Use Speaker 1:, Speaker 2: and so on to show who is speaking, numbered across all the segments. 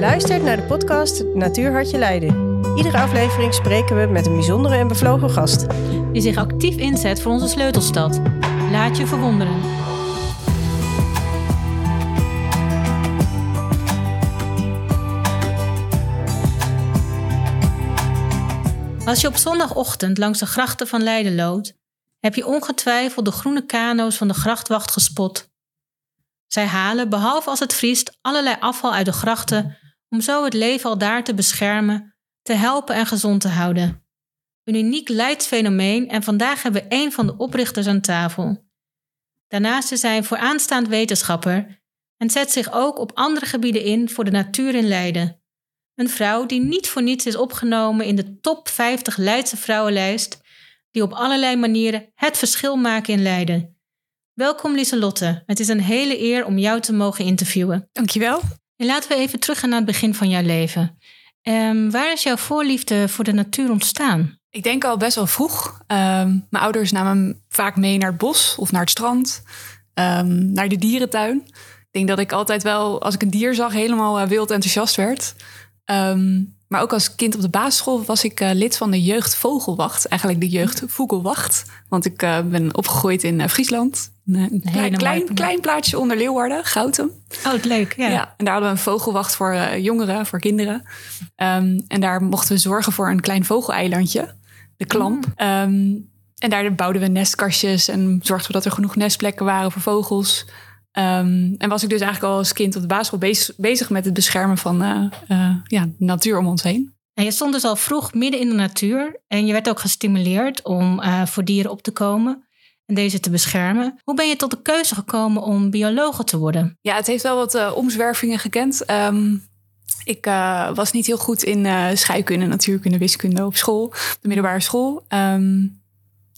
Speaker 1: luistert naar de podcast Natuurhartje Leiden. Iedere aflevering spreken we met een bijzondere en bevlogen gast.
Speaker 2: Die zich actief inzet voor onze sleutelstad. Laat je verwonderen. Als je op zondagochtend langs de grachten van Leiden loopt, heb je ongetwijfeld de groene kano's van de grachtwacht gespot. Zij halen, behalve als het vriest, allerlei afval uit de grachten om zo het leven al daar te beschermen, te helpen en gezond te houden. Een uniek leidsfenomeen en vandaag hebben we een van de oprichters aan tafel. Daarnaast is hij een vooraanstaand wetenschapper en zet zich ook op andere gebieden in voor de natuur in Leiden. Een vrouw die niet voor niets is opgenomen in de top 50 Leidse vrouwenlijst, die op allerlei manieren het verschil maken in Leiden. Welkom Lieselotte. Het is een hele eer om jou te mogen interviewen.
Speaker 3: Dankjewel.
Speaker 2: En laten we even teruggaan naar het begin van jouw leven. Um, waar is jouw voorliefde voor de natuur ontstaan?
Speaker 3: Ik denk al best wel vroeg. Um, mijn ouders namen me vaak mee naar het bos of naar het strand, um, naar de dierentuin. Ik denk dat ik altijd wel, als ik een dier zag, helemaal uh, wild enthousiast werd. Maar ook als kind op de basisschool was ik uh, lid van de jeugdvogelwacht. Eigenlijk de jeugdvogelwacht. Want ik uh, ben opgegroeid in uh, Friesland. Een klein, klein, klein, plaatsje onder Leeuwarden, Gouten.
Speaker 2: Oh, leuk. Ja.
Speaker 3: ja. En daar hadden we een vogelwacht voor jongeren, voor kinderen. Um, en daar mochten we zorgen voor een klein vogeleilandje. De Klamp. Mm. Um, en daar bouwden we nestkastjes en zorgden we dat er genoeg nestplekken waren voor vogels. Um, en was ik dus eigenlijk al als kind op de basisschool bezig, bezig met het beschermen van uh, uh, ja, de natuur om ons heen.
Speaker 2: En je stond dus al vroeg midden in de natuur en je werd ook gestimuleerd om uh, voor dieren op te komen en deze te beschermen. Hoe ben je tot de keuze gekomen om biologe te worden?
Speaker 3: Ja, het heeft wel wat omzwervingen gekend. Um, ik was niet heel goed in scheikunde, natuurkunde, wiskunde op school, op de middelbare school. Um,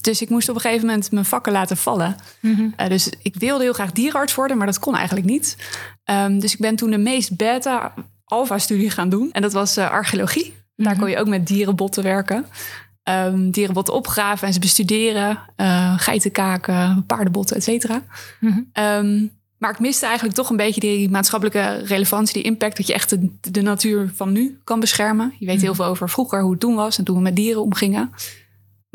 Speaker 3: dus ik moest op een gegeven moment mijn vakken laten vallen. Mm uh, dus ik wilde heel graag dierenarts worden, maar dat kon eigenlijk niet. Um, dus ik ben toen de meest beta alpha studie gaan doen. En dat was uh, archeologie. Mm -hmm. Daar kon je ook met dierenbotten werken. Um, dierenbotten opgraven en ze bestuderen. Uh, geitenkaken, paardenbotten, et cetera. Mm -hmm. um, maar ik miste eigenlijk toch een beetje die maatschappelijke relevantie, die impact, dat je echt de, de natuur van nu kan beschermen. Je weet heel veel over vroeger, hoe het toen was en toen we met dieren omgingen.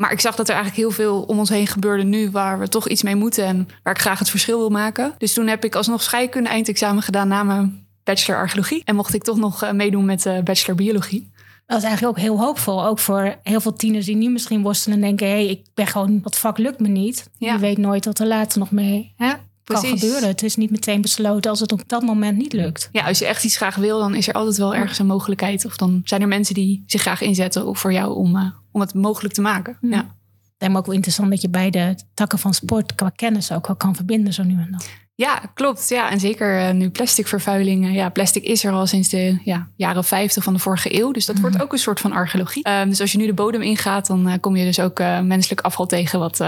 Speaker 3: Maar ik zag dat er eigenlijk heel veel om ons heen gebeurde nu waar we toch iets mee moeten en waar ik graag het verschil wil maken. Dus toen heb ik alsnog scheikunde eindexamen gedaan na mijn bachelor archeologie. En mocht ik toch nog uh, meedoen met uh, bachelor biologie.
Speaker 2: Dat is eigenlijk ook heel hoopvol. Ook voor heel veel tieners die nu misschien worstelen en denken: hé, hey, ik ben gewoon, dat vak lukt me niet. Ja. Je weet nooit wat er later nog mee hè? Kan gebeuren. Het is niet meteen besloten als het op dat moment niet lukt.
Speaker 3: Ja, als je echt iets graag wil, dan is er altijd wel ergens een mogelijkheid. Of dan zijn er mensen die zich graag inzetten voor jou om, uh, om het mogelijk te maken. Ja. ja.
Speaker 2: Me ook wel interessant dat je beide takken van sport qua kennis ook wel kan verbinden zo nu en dan.
Speaker 3: Ja, klopt. Ja, en zeker uh, nu plasticvervuiling. ja, plastic is er al sinds de ja, jaren 50 van de vorige eeuw. Dus dat mm. wordt ook een soort van archeologie. Um, dus als je nu de bodem ingaat, dan uh, kom je dus ook uh, menselijk afval tegen. Wat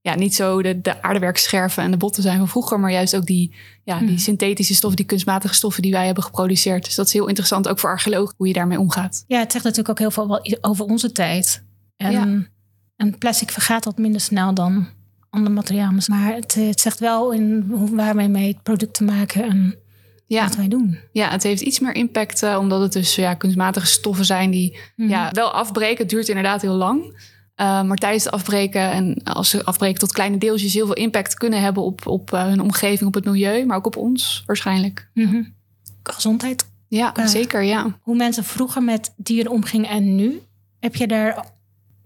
Speaker 3: ja, niet zo de, de aardewerkscherven en de botten zijn van vroeger, maar juist ook die, ja, die synthetische stoffen, die kunstmatige stoffen die wij hebben geproduceerd. Dus dat is heel interessant ook voor archeologen hoe je daarmee omgaat.
Speaker 2: Ja, het zegt natuurlijk ook heel veel over onze tijd. En, ja. en plastic vergaat wat minder snel dan ander materiaal. Maar het, het zegt wel in waar wij mee producten maken en ja. wat wij doen.
Speaker 3: Ja, het heeft iets meer impact, uh, omdat het dus ja, kunstmatige stoffen zijn die mm. ja, wel afbreken. Het duurt inderdaad heel lang. Uh, maar tijdens het afbreken en als ze afbreken tot kleine deeltjes heel veel impact kunnen hebben op, op uh, hun omgeving, op het milieu, maar ook op ons waarschijnlijk.
Speaker 2: Mm -hmm. Gezondheid.
Speaker 3: Ja, uh, zeker, ja.
Speaker 2: Hoe mensen vroeger met dieren omgingen en nu. Heb je daar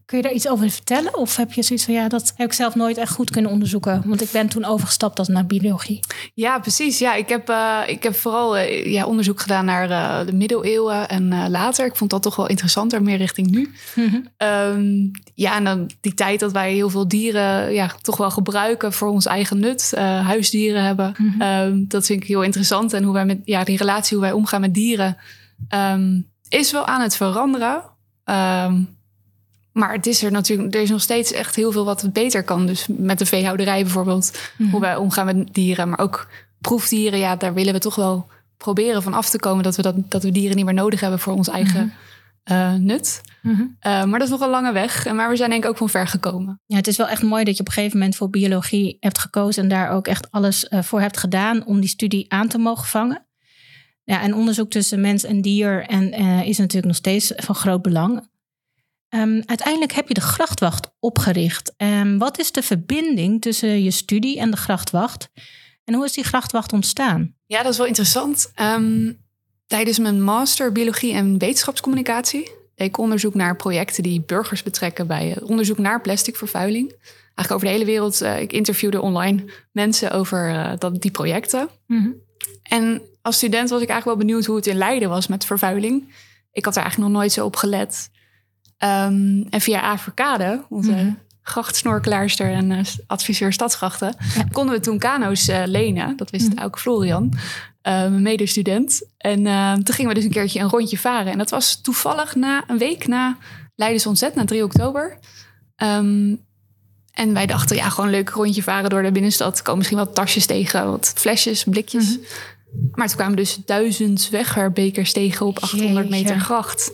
Speaker 2: Kun je daar iets over vertellen? Of heb je zoiets van ja, dat heb ik zelf nooit echt goed kunnen onderzoeken? Want ik ben toen overgestapt naar biologie.
Speaker 3: Ja, precies. Ja, ik heb, uh, ik heb vooral uh, ja, onderzoek gedaan naar uh, de middeleeuwen en later. Ik vond dat toch wel interessanter, meer richting nu. Mm -hmm. um, ja, en dan die tijd dat wij heel veel dieren ja, toch wel gebruiken voor ons eigen nut. huisdieren hebben. Mm -hmm. um, dat vind ik heel interessant. En hoe wij met ja, die relatie, hoe wij omgaan met dieren, um, is wel aan het veranderen. Maar het is er natuurlijk, er is nog steeds echt heel veel wat het beter kan. Dus met de veehouderij bijvoorbeeld, mm. hoe wij omgaan met dieren, maar ook proefdieren. Ja, daar willen we toch wel proberen van af te komen dat we, dat, dat we dieren niet meer nodig hebben voor ons eigen mm -hmm. uh, nut. Mm -hmm. uh, maar dat is nog een lange weg. Maar we zijn denk ik ook van ver gekomen.
Speaker 2: Ja, het is wel echt mooi dat je op een gegeven moment voor biologie hebt gekozen en daar ook echt alles uh, voor hebt gedaan om die studie aan te mogen vangen. Ja, en onderzoek tussen mens en dier en, eh, is natuurlijk nog steeds van groot belang. Ehm, uiteindelijk heb je de grachtwacht opgericht. Um, wat is de verbinding tussen je studie en de grachtwacht? En hoe is die grachtwacht ontstaan?
Speaker 3: Ja, dat is wel interessant. Ehm, tijdens mijn master biologie en wetenschapscommunicatie deed ik onderzoek naar projecten die burgers betrekken bij onderzoek naar plastic vervuiling. Eigenlijk over de hele wereld. Uh, ik interviewde online mensen over uh, dat, die projecten. Mm En als student was ik eigenlijk wel benieuwd hoe het in Leiden was met vervuiling. Ik had er eigenlijk nog nooit zo op gelet. Um, en via Afrikade, onze mm -hmm. grachtsnorkelaarster en uh, adviseur stadsgrachten, ja. konden we toen kano's uh, lenen. Dat wist mm -hmm. ook Florian, uh, mijn medestudent. En ehm, toen gingen we dus een keertje een rondje varen. En dat was toevallig na een week na Leidens Ontzet, na 3 oktober. Um, en wij dachten, ja, gewoon een leuk rondje varen door de binnenstad. Komen misschien wat tasjes tegen, wat flesjes, blikjes. Mm -hmm. Maar toen kwamen dus duizend wegwerpbekers tegen op 800 meter gracht.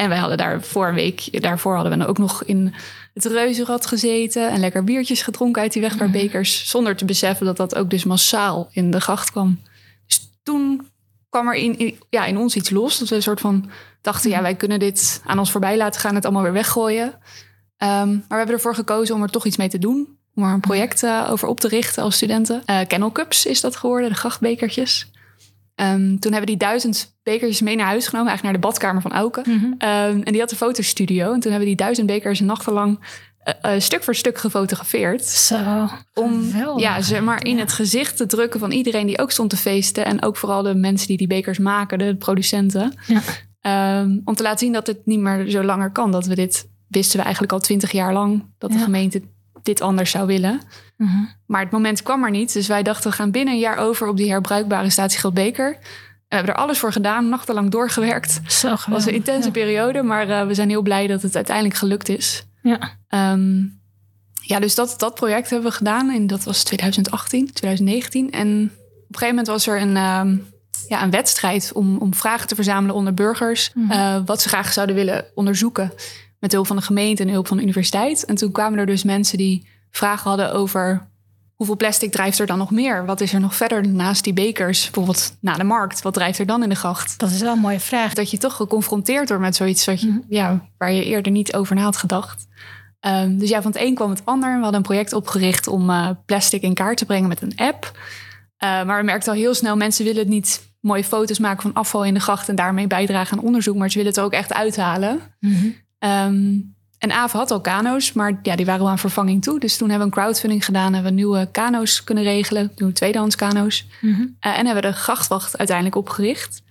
Speaker 3: En wij hadden daar voor een week, daarvoor hadden we ook nog in het reuzenrad gezeten en lekker biertjes gedronken uit die wegwerpbekers. Mm. Zonder te beseffen dat dat ook dus massaal in de gracht kwam. Dus toen kwam er in, in, ja, in ons iets los. Dat we een soort van dachten, ja, wij kunnen dit aan ons voorbij laten gaan, het allemaal weer weggooien. Um, maar we hebben ervoor gekozen om er toch iets mee te doen. Om er een project uh, over op te richten als studenten. Uh, Kennel Cups is dat geworden, de grachtbekertjes. Um, toen hebben die duizend bekers mee naar huis genomen, eigenlijk naar de badkamer van Auken. Mm -hmm. um, en die had een fotostudio. En toen hebben die duizend bekers nachtenlang uh, uh, stuk voor stuk gefotografeerd.
Speaker 2: Zo.
Speaker 3: Om ja, zeg maar in ja. het gezicht te drukken van iedereen die ook stond te feesten. En ook vooral de mensen die die bekers maken, de producenten. Ja. Um, om te laten zien dat het niet meer zo langer kan. Dat we dit wisten we eigenlijk al twintig jaar lang. Dat de gemeente dit anders zou willen. Mm -hmm. Maar het moment kwam er niet. Dus wij dachten, we gaan binnen een jaar over op die herbruikbare statiegeldbeker. We hebben er alles voor gedaan, nachtenlang doorgewerkt.
Speaker 2: Zo
Speaker 3: Het was een intense ja. periode, maar uh, we zijn heel blij dat het uiteindelijk gelukt is.
Speaker 2: Ja,
Speaker 3: um, ja dus dat, dat project hebben we gedaan. En dat was 2018, 2019. En op een gegeven moment was er een, um, ja, een wedstrijd om, om vragen te verzamelen onder burgers. Mm -hmm. uh, wat ze graag zouden willen onderzoeken met hulp van de gemeente en hulp van de universiteit. En toen kwamen er dus mensen die vragen hadden over hoeveel plastic drijft er dan nog meer? Wat is er nog verder naast die bekers? Bijvoorbeeld na de markt. Wat drijft er dan in de gracht?
Speaker 2: Dat is wel een mooie vraag.
Speaker 3: Dat je toch geconfronteerd wordt met zoiets wat je, mm -hmm. ja, waar je eerder niet over na had gedacht. Um, dus ja, van het een kwam het ander. We hadden een project opgericht om uh, plastic in kaart te brengen met een app. Uh, maar we merkten al heel snel, mensen willen het niet mooie foto's maken van afval in de gracht en daarmee bijdragen aan onderzoek, maar ze willen het ook echt uithalen. Mm -hmm. Um, en Aave had al kano's, maar ja, die waren wel aan vervanging toe. Dus toen hebben we een crowdfunding gedaan. Hebben we nieuwe kano's kunnen regelen. Nieuwe tweedehands kano's. Mm -hmm. uh, en hebben we de grachtwacht uiteindelijk opgericht.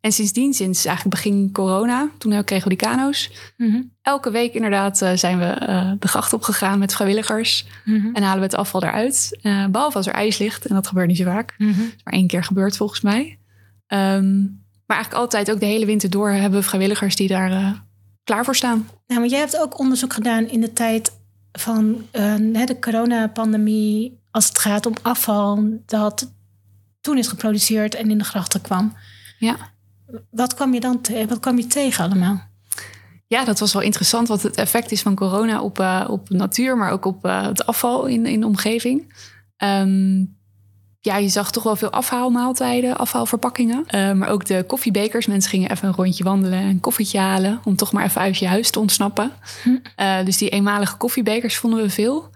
Speaker 3: En sindsdien, sinds eigenlijk begin corona, toen kregen we die kano's. Mm -hmm. Elke week inderdaad uh, zijn we uh, de gracht opgegaan met vrijwilligers. Mm -hmm. En halen we het afval eruit. Behalve als er ijs ligt. En dat gebeurt niet zo vaak. -hmm. is maar één keer gebeurd volgens mij. Um, maar eigenlijk altijd, ook de hele winter door, hebben we vrijwilligers die daar klaar voor staan.
Speaker 2: Nou, maar jij hebt ook onderzoek gedaan in de tijd van uh, de coronapandemie. Als het gaat om afval dat toen is geproduceerd en in de grachten kwam.
Speaker 3: Ja.
Speaker 2: Wat kwam je dan te, wat kwam je tegen allemaal?
Speaker 3: Ja, dat was wel interessant wat het effect is van corona op, uh, op natuur, maar ook op uh, het afval in, in de omgeving. Um, ja, je zag toch wel veel afhaalmaaltijden, afhaalverpakkingen. Uh, maar ook de koffiebekers. Mensen gingen even een rondje wandelen en een koffietje halen. Om toch maar even uit je huis te ontsnappen. Hm. Uh, dus die eenmalige koffiebekers vonden we veel.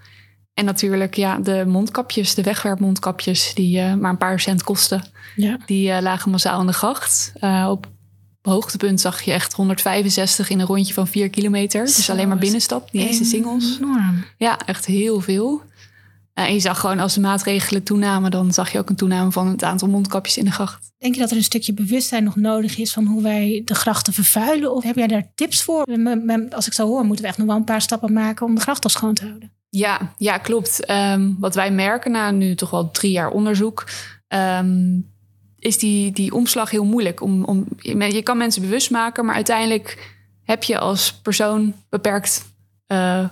Speaker 3: En natuurlijk ja, de mondkapjes, de wegwerpmondkapjes... die uh, maar een paar cent kosten. Ja. Die lagen massaal in de gracht. op hoogtepunt zag je echt 165 in een rondje van 4 kilometer. Dus alleen maar binnenstap, niet eens de singles.
Speaker 2: Enorm.
Speaker 3: Ja, echt heel veel. En je zag gewoon als de maatregelen toenamen, dan zag je ook een toename van het aantal mondkapjes in de gracht.
Speaker 2: Denk je dat er een stukje bewustzijn nog nodig is van hoe wij de grachten vervuilen? Of heb jij daar tips voor? Als ik zo hoor, moeten we echt nog wel een paar stappen maken om de gracht al schoon te houden.
Speaker 3: Ja, ja klopt. Um, wat wij merken na nu toch wel drie jaar onderzoek, um, is die, die omslag heel moeilijk. Om, om, je kan mensen bewust maken, maar uiteindelijk heb je als persoon beperkt uh,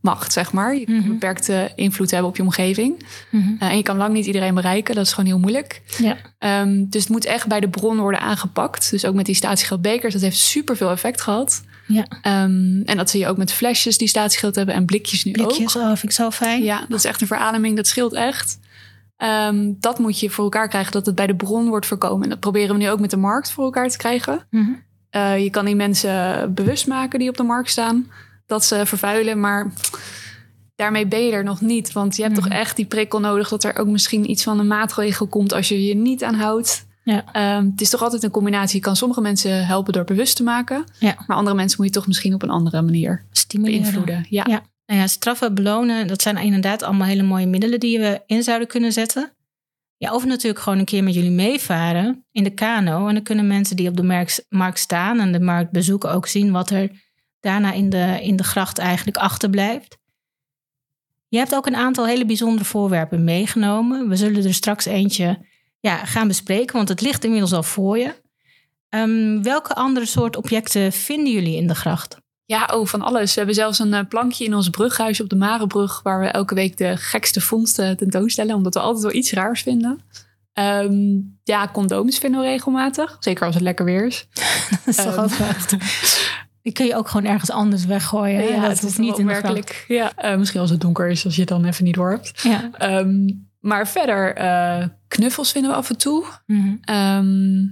Speaker 3: macht, zeg maar. Je mm-hmm. beperkte invloed hebben op je omgeving. Mm-hmm. Uh, en je kan lang niet iedereen bereiken. Dat is gewoon heel moeilijk.
Speaker 2: Ja.
Speaker 3: Um, dus het moet echt bij de bron worden aangepakt. Dus ook met die statiegeldbekers. Dat heeft super veel effect gehad.
Speaker 2: Ja.
Speaker 3: Um, en dat zie je ook met flesjes die statiegeld hebben. En blikjes nu
Speaker 2: blikjes,
Speaker 3: ook.
Speaker 2: Oh, vind ik zo fijn.
Speaker 3: Ja, dat is echt een verademing. Dat scheelt echt. Ehm, dat moet je voor elkaar krijgen, dat het bij de bron wordt voorkomen. En dat proberen we nu ook met de markt voor elkaar te krijgen.
Speaker 2: Mhm.
Speaker 3: Eh, je kan die mensen bewust maken die op de markt staan, dat ze vervuilen, maar daarmee ben je er nog niet. Want je hebt
Speaker 2: Mhm.
Speaker 3: toch echt die prikkel nodig dat er ook misschien iets van een maatregel komt als je je niet aan houdt.
Speaker 2: Ja.
Speaker 3: Ehm, het is toch altijd een combinatie. Je kan sommige mensen helpen door bewust te maken,
Speaker 2: Ja.
Speaker 3: maar andere mensen moet je toch misschien op een andere manier
Speaker 2: Stimuleren.
Speaker 3: beïnvloeden. Ja.
Speaker 2: Ja. Nou ja, straffen, belonen, dat zijn inderdaad allemaal hele mooie middelen die we in zouden kunnen zetten. Ja, of natuurlijk gewoon een keer met jullie meevaren in de kano. En dan kunnen mensen die op de markt staan en de markt bezoeken ook zien wat er daarna in de, in de gracht eigenlijk achterblijft. Je hebt ook een aantal hele bijzondere voorwerpen meegenomen. We zullen er straks eentje ja, gaan bespreken, want het ligt inmiddels al voor je. Ehm, welke andere soort objecten vinden jullie in de gracht?
Speaker 3: Ja, oh, van alles. We hebben zelfs een eh, plankje in ons brughuis op de Marenbrug... waar we elke week de gekste vondsten tentoonstellen... omdat we altijd wel iets raars vinden. Ehm, ja, condooms vinden we regelmatig. Zeker als het lekker weer is.
Speaker 2: Dat is toch
Speaker 3: Ehm.
Speaker 2: ook echt. Die kun je ook gewoon ergens anders weggooien. hè?
Speaker 3: ja,
Speaker 2: dat
Speaker 3: is
Speaker 2: niet
Speaker 3: opmerkelijk. Ja, eh, misschien als het donker is, als je het dan even niet door hebt.
Speaker 2: gracht. Ja.
Speaker 3: Ehm, maar verder, eh, knuffels vinden we af en toe.
Speaker 2: Mhm.
Speaker 3: Ehm,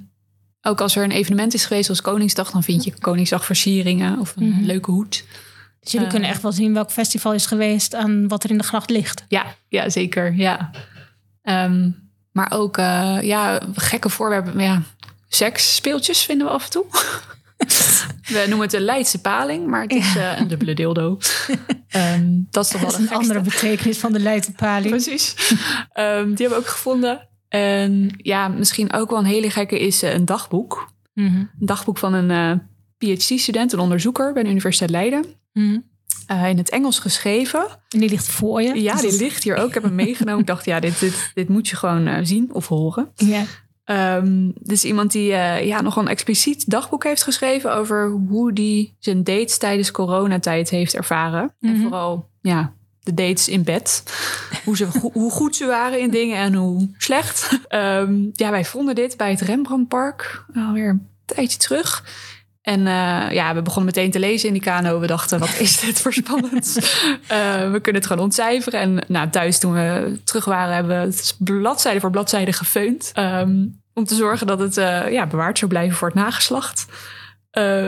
Speaker 3: ook als er een evenement is geweest als Koningsdag... dan vind je Koningsdagversieringen of een
Speaker 2: Mhm.
Speaker 3: leuke hoed.
Speaker 2: Dus jullie
Speaker 3: Eh.
Speaker 2: kunnen echt wel zien welk festival is geweest aan wat er in de gracht ligt.
Speaker 3: Ja, ja zeker. Ja. Ehm, maar ook eh, ja, gekke voorwerpen. Ja, seksspeeltjes vinden we af en toe. we noemen het de Leidse paling, maar het is eh, een dubbele dildo. Ehm, dat is toch wel
Speaker 2: Dat is
Speaker 3: de
Speaker 2: een andere betekenis van de Leidse paling.
Speaker 3: Precies. Ehm, die hebben we ook gevonden. En ja, misschien ook wel een hele gekke is eh, een dagboek.
Speaker 2: Mhm.
Speaker 3: Een dagboek van een eh, PhD-student, een onderzoeker bij de Universiteit Leiden.
Speaker 2: Mhm.
Speaker 3: In het Engels geschreven.
Speaker 2: En die ligt voor je.
Speaker 3: Ja,
Speaker 2: Dus
Speaker 3: die ligt hier ook. Ik heb hem meegenomen. Ik dacht, ja, dit, dit, dit moet je gewoon zien of horen.
Speaker 2: Ja.
Speaker 3: Ehm dus iemand die eh, ja, nogal een expliciet dagboek heeft geschreven... over hoe die zijn dates tijdens coronatijd heeft ervaren. En
Speaker 2: Mhm.
Speaker 3: vooral, ja, de dates in bed. hoe, ze, go- hoe goed ze waren in dingen en hoe slecht. Ehm, ja, wij vonden dit bij het Rembrandtpark alweer een tijdje terug... En eh, ja, we begonnen meteen te lezen in die kano. We dachten, wat is dit voor spannend? Eh, we kunnen het gewoon ontcijferen. En nou, thuis toen we terug waren, hebben we het bladzijde voor bladzijde gefeund. Ehm, om te zorgen dat het eh, ja, bewaard zou blijven voor het nageslacht.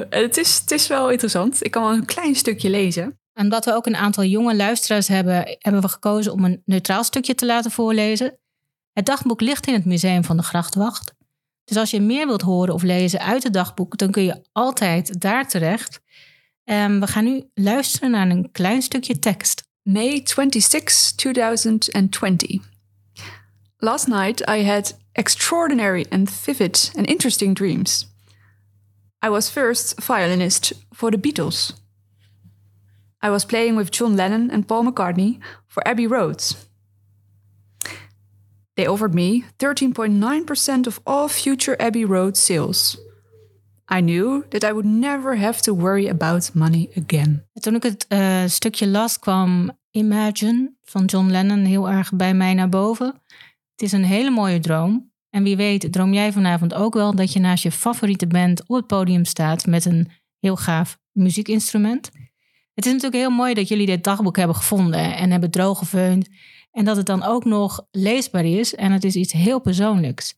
Speaker 3: Het, is, het is wel interessant. Ik kan wel een klein stukje lezen.
Speaker 2: En omdat we ook een aantal jonge luisteraars hebben, hebben we gekozen om een neutraal stukje te laten voorlezen. Het dagboek ligt in het museum van de Grachtwacht. Dus als je meer wilt horen of lezen uit het dagboek, dan kun je altijd daar terecht. En we gaan nu luisteren naar een klein stukje tekst.
Speaker 3: May 26, 2020. Last night I had extraordinary and vivid and interesting dreams. I was first violinist for the Beatles. I was playing with John Lennon and Paul McCartney for Abbey Road. They offered me 13.9% of all future Abbey Road sales. I knew that I would never have to worry about money again.
Speaker 2: Toen ik het eh, stukje las, kwam Imagine van John Lennon heel erg bij mij naar boven. Het is een hele mooie droom. En wie weet, droom jij vanavond ook wel dat je naast je favoriete band op het podium staat met een heel gaaf muziekinstrument. Het is natuurlijk heel mooi dat jullie dit dagboek hebben gevonden en hebben drooggefeund. En dat het dan ook nog leesbaar is. En het is iets heel persoonlijks.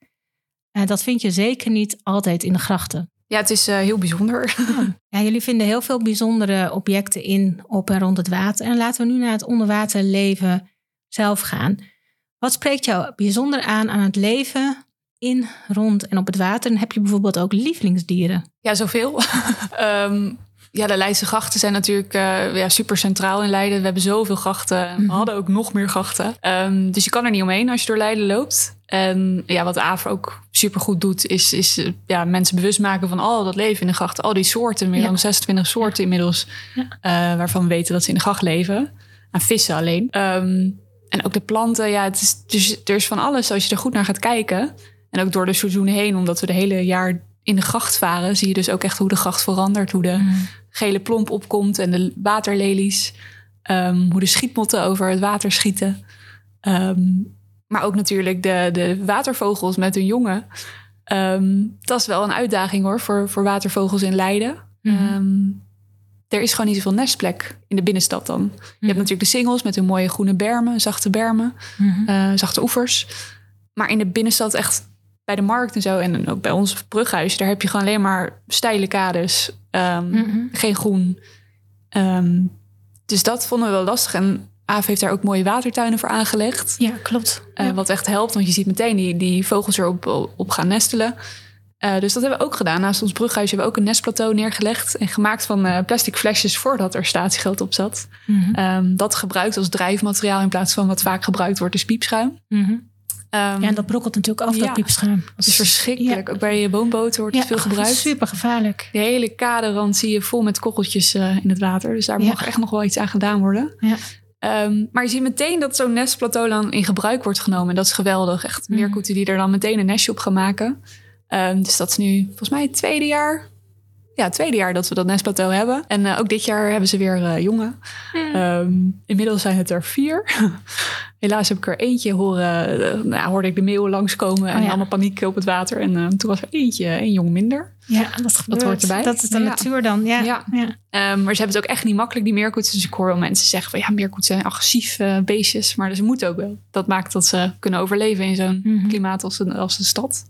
Speaker 2: En dat vind je zeker niet altijd in de grachten.
Speaker 3: Ja, het is eh, heel bijzonder.
Speaker 2: Ja, jullie vinden heel veel bijzondere objecten in, op en rond het water. En laten we nu naar het onderwaterleven zelf gaan. Wat spreekt jou bijzonder aan aan het leven in, rond en op het water? En heb je bijvoorbeeld ook lievelingsdieren?
Speaker 3: Ja, zoveel. Ehm, ja, de Leidse grachten zijn natuurlijk eh, ja, super centraal in Leiden. We hebben zoveel grachten. We
Speaker 2: Mhm.
Speaker 3: hadden ook nog meer grachten. Ehm, dus je kan er niet omheen als je door Leiden loopt. En ja, wat AVR ook super goed doet, is, is ja, mensen bewust maken van al dat leven in de grachten. Al die soorten, meer
Speaker 2: Ja.
Speaker 3: dan 26 soorten inmiddels.
Speaker 2: Ja.
Speaker 3: eh, waarvan we weten dat ze in de gracht leven. Aan vissen alleen. Ehm, en ook de planten, ja, het is, dus, er is van alles als je er goed naar gaat kijken. En ook door de seizoenen heen, omdat we de hele jaar in de gracht varen, zie je dus ook echt hoe de gracht verandert. Hoe de gele plomp opkomt en de waterlelies. Ehm, hoe de schietmotten over het water schieten. Ehm, maar ook natuurlijk de, de watervogels met hun jongen. Ehm, dat is wel een uitdaging hoor, voor, voor watervogels in Leiden.
Speaker 2: Mhm.
Speaker 3: Er is gewoon niet zoveel nestplek in de binnenstad dan. Je hebt natuurlijk de singles met hun mooie groene bermen, zachte bermen,
Speaker 2: Mhm.
Speaker 3: eh, zachte oevers. Maar in de binnenstad echt bij de markt en zo en ook bij ons brughuis, daar heb je gewoon alleen maar steile kades, ehm,
Speaker 2: Mhm.
Speaker 3: geen groen. Ehm, dus dat vonden we wel lastig. En Aaf heeft daar ook mooie watertuinen voor aangelegd.
Speaker 2: Ja, klopt.
Speaker 3: Eh, Wat echt helpt, want je ziet meteen die, die vogels erop op gaan nestelen. Eh, dus dat hebben we ook gedaan. Naast ons brughuis hebben we ook een nestplateau neergelegd. En gemaakt van eh, plastic flesjes voordat er statiegeld op zat.
Speaker 2: Mhm.
Speaker 3: Ehm, dat gebruikt als drijfmateriaal in plaats van wat vaak gebruikt wordt, dus piepschuim.
Speaker 2: Mhm.
Speaker 3: Ehm,
Speaker 2: Ja, en dat brokkelt natuurlijk af,
Speaker 3: Ja.
Speaker 2: dat piepschuim. Dat
Speaker 3: het is verschrikkelijk. Ook bij woonboten wordt het veel gebruikt.
Speaker 2: Super gevaarlijk.
Speaker 3: De hele kaderrand zie je vol met korreltjes eh, in het water. Dus daar
Speaker 2: Ja.
Speaker 3: mag echt nog wel iets aan gedaan worden.
Speaker 2: Ja.
Speaker 3: Ehm, maar je ziet meteen dat zo'n nestplateau dan in gebruik wordt genomen. En dat is geweldig. Echt
Speaker 2: Mhm.
Speaker 3: meerkoeten die er dan meteen een nestje op gaan maken. Ehm, dus dat is nu volgens mij het tweede jaar. Ja, het tweede jaar dat we dat nestplateau hebben. En eh, ook dit jaar hebben ze weer eh, jongen. Ehm, inmiddels zijn het er vier. Helaas heb ik er eentje horen. eh, nou, hoorde ik de meeuwen langskomen en
Speaker 2: Oh ja.
Speaker 3: allemaal paniek op het water. En eh, toen was er eentje, één jong minder.
Speaker 2: Ja, dat gebeurt.
Speaker 3: hoort erbij.
Speaker 2: Dat is de
Speaker 3: Ja.
Speaker 2: natuur dan. Ja.
Speaker 3: Ehm, maar ze hebben het ook echt niet makkelijk, die meerkoeten. Dus ik hoor wel mensen zeggen van ja, meerkoeten zijn agressief eh, beestjes. Maar ze moeten ook wel. Dat maakt dat ze kunnen overleven in zo'n
Speaker 2: Mhm.
Speaker 3: klimaat als de, als stad.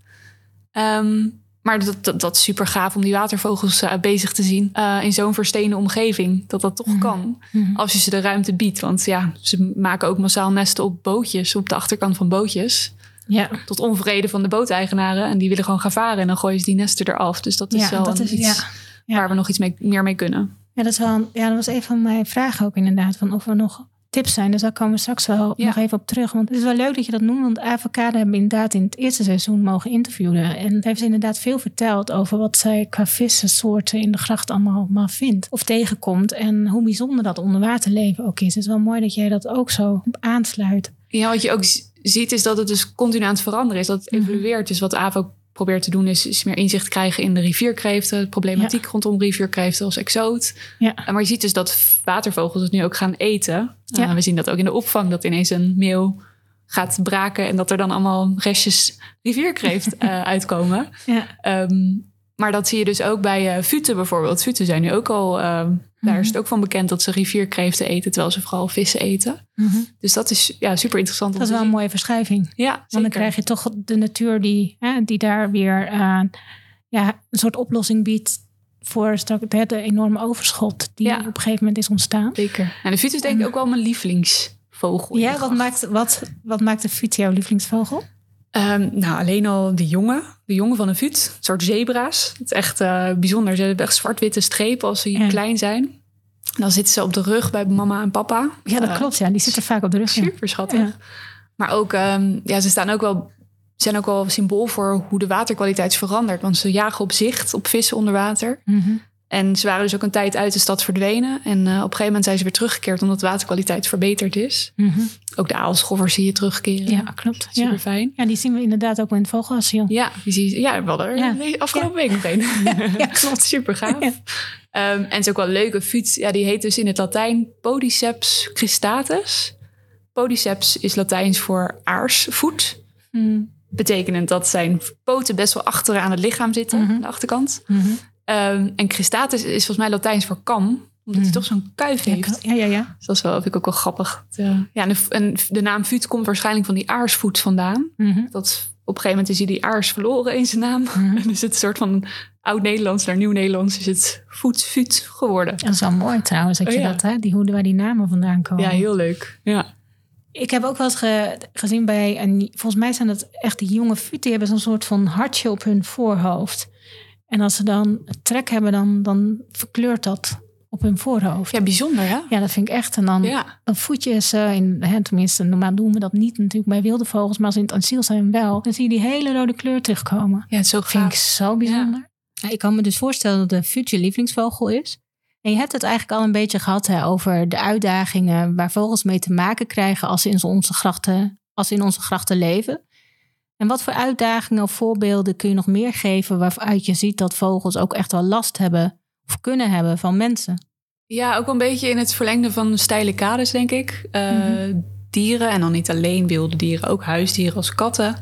Speaker 3: Ehm, maar dat, dat, dat is super gaaf om die watervogels eh, bezig te zien eh, in zo'n versteende omgeving. Dat dat toch
Speaker 2: Mhm.
Speaker 3: kan
Speaker 2: Mhm.
Speaker 3: als je ze de ruimte biedt. Want ja, ze maken ook massaal nesten op bootjes, op de achterkant van bootjes.
Speaker 2: ja.
Speaker 3: Tot onvrede van de booteigenaren. En die willen gewoon gaan varen en dan gooien ze die nesten eraf. Dus dat is
Speaker 2: Ja,
Speaker 3: wel
Speaker 2: dat is-
Speaker 3: iets
Speaker 2: ja. Ja.
Speaker 3: waar we nog iets mee, meer mee kunnen.
Speaker 2: Ja, dat, is wel, ja, dat was een van mijn vragen ook inderdaad. Van of er nog tips zijn. Dus daar komen we straks wel
Speaker 3: Ja.
Speaker 2: nog even op terug. Want het is wel leuk dat je dat noemt. Want Avocado hebben inderdaad in het eerste seizoen mogen interviewen. En heeft ze inderdaad veel verteld over wat zij qua vissensoorten in de gracht allemaal, allemaal vindt. Of tegenkomt. En hoe bijzonder dat onderwaterleven ook is. Het is wel mooi dat jij dat ook zo aansluit.
Speaker 3: Ja, wat je ook ziet is dat het dus continu aan het veranderen is. Dat het
Speaker 2: Mhm.
Speaker 3: evolueert. Dus wat AVO probeert te doen is, is meer inzicht krijgen in de rivierkreeften. De problematiek rondom rivierkreeften als exoot.
Speaker 2: Ja.
Speaker 3: En Maar je ziet dus dat watervogels het nu ook gaan eten.
Speaker 2: Ja.
Speaker 3: Eh, we zien dat ook in de opvang. Dat ineens een meeuw gaat braken. En dat er dan allemaal restjes rivierkreeft eh, uitkomen.
Speaker 2: Ja.
Speaker 3: Ehm, maar dat zie je dus ook bij eh futen bijvoorbeeld. Futen zijn nu ook al... ehm, Daar is het ook van bekend dat ze rivierkreeften eten... terwijl ze vooral vissen eten.
Speaker 2: Mhm.
Speaker 3: Dus dat is ja, super interessant.
Speaker 2: Dat is wel een mooie verschuiving.
Speaker 3: Ja,
Speaker 2: Want dan krijg je toch de natuur die, hè, die daar weer aan ja, een soort oplossing biedt voor hè, de enorme overschot die
Speaker 3: Ja.
Speaker 2: op een gegeven moment is ontstaan.
Speaker 3: Zeker. En de fut is denk ik ook wel mijn lievelingsvogel. in
Speaker 2: Ja,
Speaker 3: de
Speaker 2: wat maakt, wat, wat maakt de fut jouw lievelingsvogel?
Speaker 3: Ehm, nou, alleen al de jongen. De jongen van een fut. Een soort zebra's. Het is echt eh, bijzonder. Ze hebben echt zwart-witte strepen als ze
Speaker 2: Ja.
Speaker 3: klein zijn. Dan zitten ze op de rug bij mama en papa.
Speaker 2: Ja, dat
Speaker 3: Eh,
Speaker 2: klopt. Ja, die zitten vaak op de rug.
Speaker 3: Super schattig.
Speaker 2: Ja.
Speaker 3: Maar ook, ehm, ja, ze staan ook wel, zijn ook wel symbool voor hoe de waterkwaliteit is veranderd. Want ze jagen op zicht op vissen onder water.
Speaker 2: Mhm.
Speaker 3: En ze waren dus ook een tijd uit de stad verdwenen. En eh, op een gegeven moment zijn ze weer teruggekeerd omdat de waterkwaliteit verbeterd is.
Speaker 2: Mhm.
Speaker 3: Ook de aalschoffers zie je terugkeren.
Speaker 2: Ja, klopt.
Speaker 3: Super fijn.
Speaker 2: ja, die zien we inderdaad ook in het vogelasiel.
Speaker 3: Ja, die zie je, ja, we hadden er
Speaker 2: Ja.
Speaker 3: afgelopen week nog een.
Speaker 2: Ja, klopt.
Speaker 3: Super gaaf. Ehm, en het is ook wel een leuke fut. Ja, die heet dus in het Latijn Podiceps cristatus. Podiceps is Latijns voor aarsvoet.
Speaker 2: Mhm.
Speaker 3: Betekent dat zijn poten best wel achter aan het lichaam zitten,
Speaker 2: Mhm.
Speaker 3: aan de achterkant.
Speaker 2: Mhm.
Speaker 3: Ehm, en cristatus is volgens mij Latijns voor kam, omdat hij
Speaker 2: Mhm.
Speaker 3: toch zo'n kuif heeft.
Speaker 2: ja, ja, ja.
Speaker 3: Dus dat is wel, vind ik ook wel grappig. De, ja, en de, en de naam Fut komt waarschijnlijk van die aarsvoet vandaan.
Speaker 2: Mhm.
Speaker 3: Dat op een gegeven moment is hij die aars verloren in zijn naam.
Speaker 2: Mhm.
Speaker 3: En is het een soort van oud-Nederlands naar nieuw-Nederlands is het voet, geworden.
Speaker 2: Dat is wel mooi trouwens, dat
Speaker 3: Oh,
Speaker 2: je
Speaker 3: ja.
Speaker 2: dat, hè? Die hoe waar die namen vandaan komen.
Speaker 3: Ja, heel leuk. Ja.
Speaker 2: Ik heb ook wel eens ge- gezien bij, en volgens mij zijn dat echt die jonge futen, die hebben zo'n soort van hartje op hun voorhoofd. En als ze dan trek hebben, dan, dan verkleurt dat op hun voorhoofd.
Speaker 3: ja, bijzonder hè?
Speaker 2: Ja, dat vind ik echt. En dan
Speaker 3: Ja.
Speaker 2: een voetje is, eh, in, hè, tenminste, normaal doen we dat niet natuurlijk bij wilde vogels, maar als in het asiel zijn wel. Dan zie je die hele rode kleur terugkomen.
Speaker 3: Ja, zo
Speaker 2: Dat vind ik zo bijzonder. Ja, ik kan me dus voorstellen dat de fut je lievelingsvogel is. En je hebt het eigenlijk al een beetje gehad hè, over de uitdagingen waar vogels mee te maken krijgen als ze in onze grachten, als ze in onze grachten leven. En wat voor uitdagingen of voorbeelden kun je nog meer geven waaruit je ziet dat vogels ook echt wel last hebben of kunnen hebben van mensen?
Speaker 3: Ja, ook een beetje in het verlengde van steile kades, denk ik. Eh,
Speaker 2: Mhm.
Speaker 3: Dieren, en dan niet alleen wilde dieren, ook huisdieren als katten.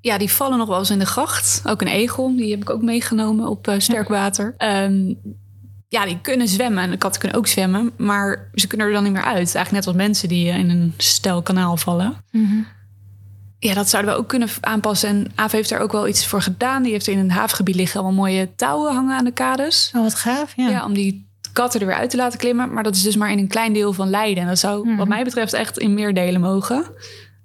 Speaker 3: Ja, die vallen nog wel eens in de gracht. Ook een egel, die heb ik ook meegenomen op eh, sterk water. Ehm, ja, die kunnen zwemmen. En de katten kunnen ook zwemmen. Maar ze kunnen er dan niet meer uit. Eigenlijk net als mensen die eh, in een stel kanaal vallen. Ja, dat zouden we ook kunnen aanpassen. En Aaf heeft daar ook wel iets voor gedaan. Die heeft in een havengebied liggen allemaal mooie touwen hangen aan de kades.
Speaker 2: Oh, wat gaaf. Ja.
Speaker 3: Ja. om die katten er weer uit te laten klimmen. Maar dat is dus maar in een klein deel van Leiden. En dat zou
Speaker 2: Mhm.
Speaker 3: wat mij betreft echt in meer delen mogen.